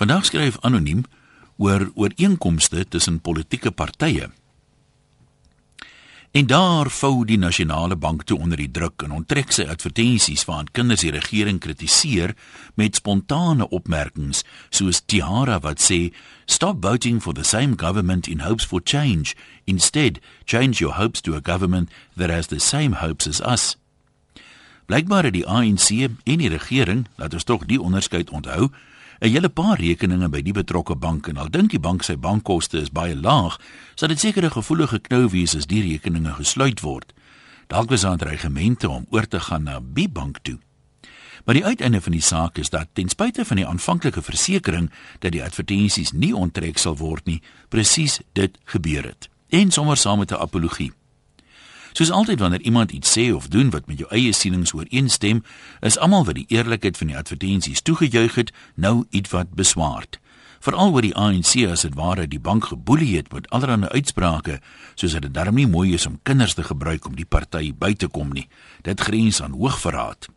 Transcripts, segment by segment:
Vandag skryf anoniem oor ooreenkomste tussen politieke partye. En daar vou die nasionale bank toe onder die druk en onttrek sy advertensies waarin kinders die regering kritiseer met spontane opmerkings soos Tiara wat sê stop voting for the same government in hopes for change instead change your hopes to a government that has the same hopes as us. Blykbaar het die ANC en die regering, laat ons tog die onderskeid onthou, 'n hele paar rekeninge by die betrokke bank en al dink die bank sy bankkoste is baie laag, sal dit seker 'n gevoelige knou wees as die rekeninge gesluit word. Dalk was daar dreigemente om oor te gaan na B bank toe. Maar die uiteinde van die saak is dat ten spyte van die aanvanklike versekering dat die advertensies nie onttrek sal word nie, presies dit gebeur het. En sommer saam met 'n apologie. Soos altyd wanneer iemand iets sê of doen wat met jou eie sienings ooreenstem, is almal wat die eerlikheid van die advertensies toegejuig het, nou ietwat beswaard. Veral oor die ANC as dit ware die bank geboelie het met allerlei uitsprake, soos dat dit darm nie mooi is om kinders te gebruik om die party by te kom nie. Dit grens aan hoogverraad.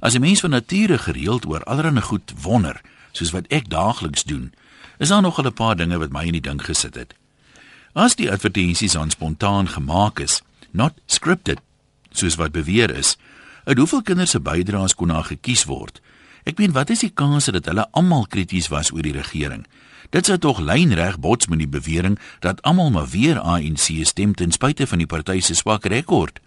As 'n mens van nature gereeld oor allerlei goed wonder, soos wat ek daagliks doen, is daar nog 'n paar dinge wat my in die ding gesit het. As die advertensies aan spontaan gemaak is, not scripted, soos wat beweer is, uit hoeveel kinders se bydraes kon daar gekies word? Ek meen, wat is die kans dat hulle almal krities was oor die regering? Dit sou tog lynreg bots met die bewering dat almal maar weer ANC stem ten spyte van die party se swak rekord.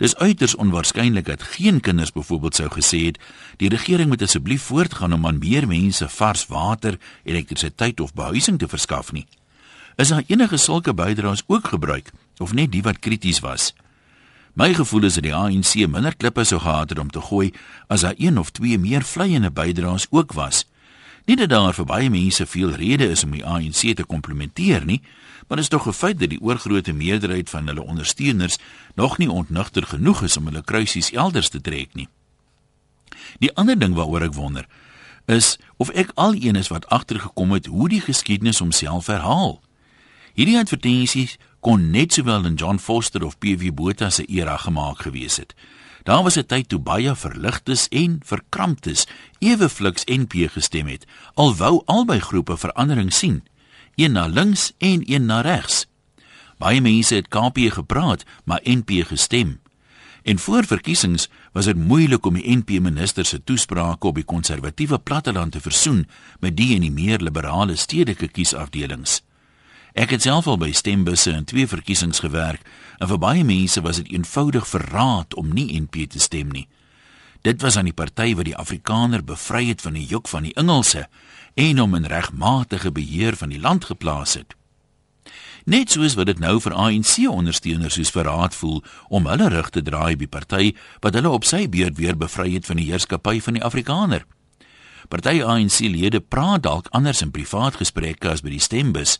Dis uiters onwaarskynlik dat geen kinders byvoorbeeld sou gesê het die regering moet asseblief voortgaan om aan meer mense vars water, elektrisiteit of behuising te verskaf nie. Is daar enige sulke bydraes ook gebruik of net die wat krities was? My gevoel is dat die ANC minder klippe sou gehad het om te gooi as daar een of twee meer vleiende bydraes ook was. Nie dat daar vir baie mense veel rede is om die ANC te komplimenteer nie, maar is tog 'n feit dat die oorgrootste meerderheid van hulle ondersteuners nog nie ontnugter genoeg is om hulle kruisies elders te trek nie. Die ander ding waaroor ek wonder, is of ek al een is wat agtergekom het hoe die geskiedenis homself herhaal. Hierdie advertensies kon net sowel in John Foster of PW Botha se era gemaak gewees het. Daar was 'n tyd toe baie verligtes en verkramptes ewe fliks NP gestem het, al wou albei groepe verandering sien, een na links en een na regs. Baie mense het KP gepraat, maar NP gestem. En voor verkiesings was dit moeilik om die NP minister se toesprake op die konservatiewe platteland te versoen met die in die meer liberale stedelike kiesafdelings. Ek het self al by stembusse in twee verkiesings gewerk en vir baie mense was dit eenvoudig verraad om nie NP te stem nie. Dit was aan die party wat die Afrikaner bevry het van die juk van die Engelse en hom in regmatige beheer van die land geplaas het. Net soos wat dit nou vir ANC ondersteuners soos verraad voel om hulle rug te draai by party wat hulle op sy beurt weer bevry het van die heerskappy van die Afrikaner. Party ANC lede praat dalk anders in privaat gesprekke as by die stembus,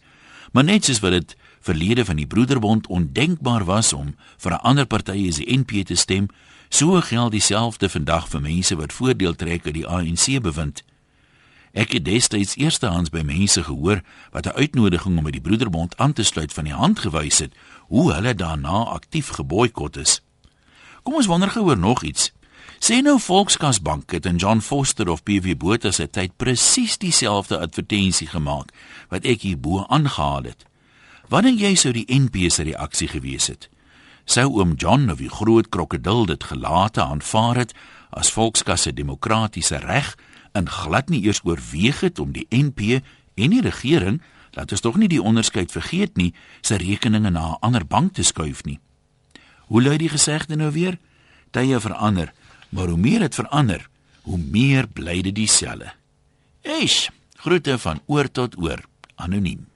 Maar net soos wat dit verlede van die Broederbond ondenkbaar was om vir 'n ander party as die NP te stem, so geld dieselfde vandag vir mense wat voordeel trek uit die ANC bewind. Ek het destyds eerstehands by mense gehoor wat 'n uitnodiging om by die Broederbond aan te sluit van die hand gewys het, hoe hulle daarna aktief geboikot is. Kom ons wonder gou oor nog iets. Sê nou Volkskasbank het en John Foster of PV Botha se tyd presies dieselfde advertensie gemaak wat ek hierbo aangehaal het. Wat dink jy sou die NP se reaksie gewees het? Sou oom John of die groot krokodil dit gelate aanvaar het as Volkskas se demokratiese reg en glad nie eers oorweeg het om die NP en die regering, laat ons tog nie die onderskeid vergeet nie, se rekeninge na 'n ander bank te skuif nie. Hoe lui die gesegde nou weer? Tye verander maar hoe meer dit verander, hoe meer bly dit dieselfde. Eish, groete van oor tot oor, anoniem.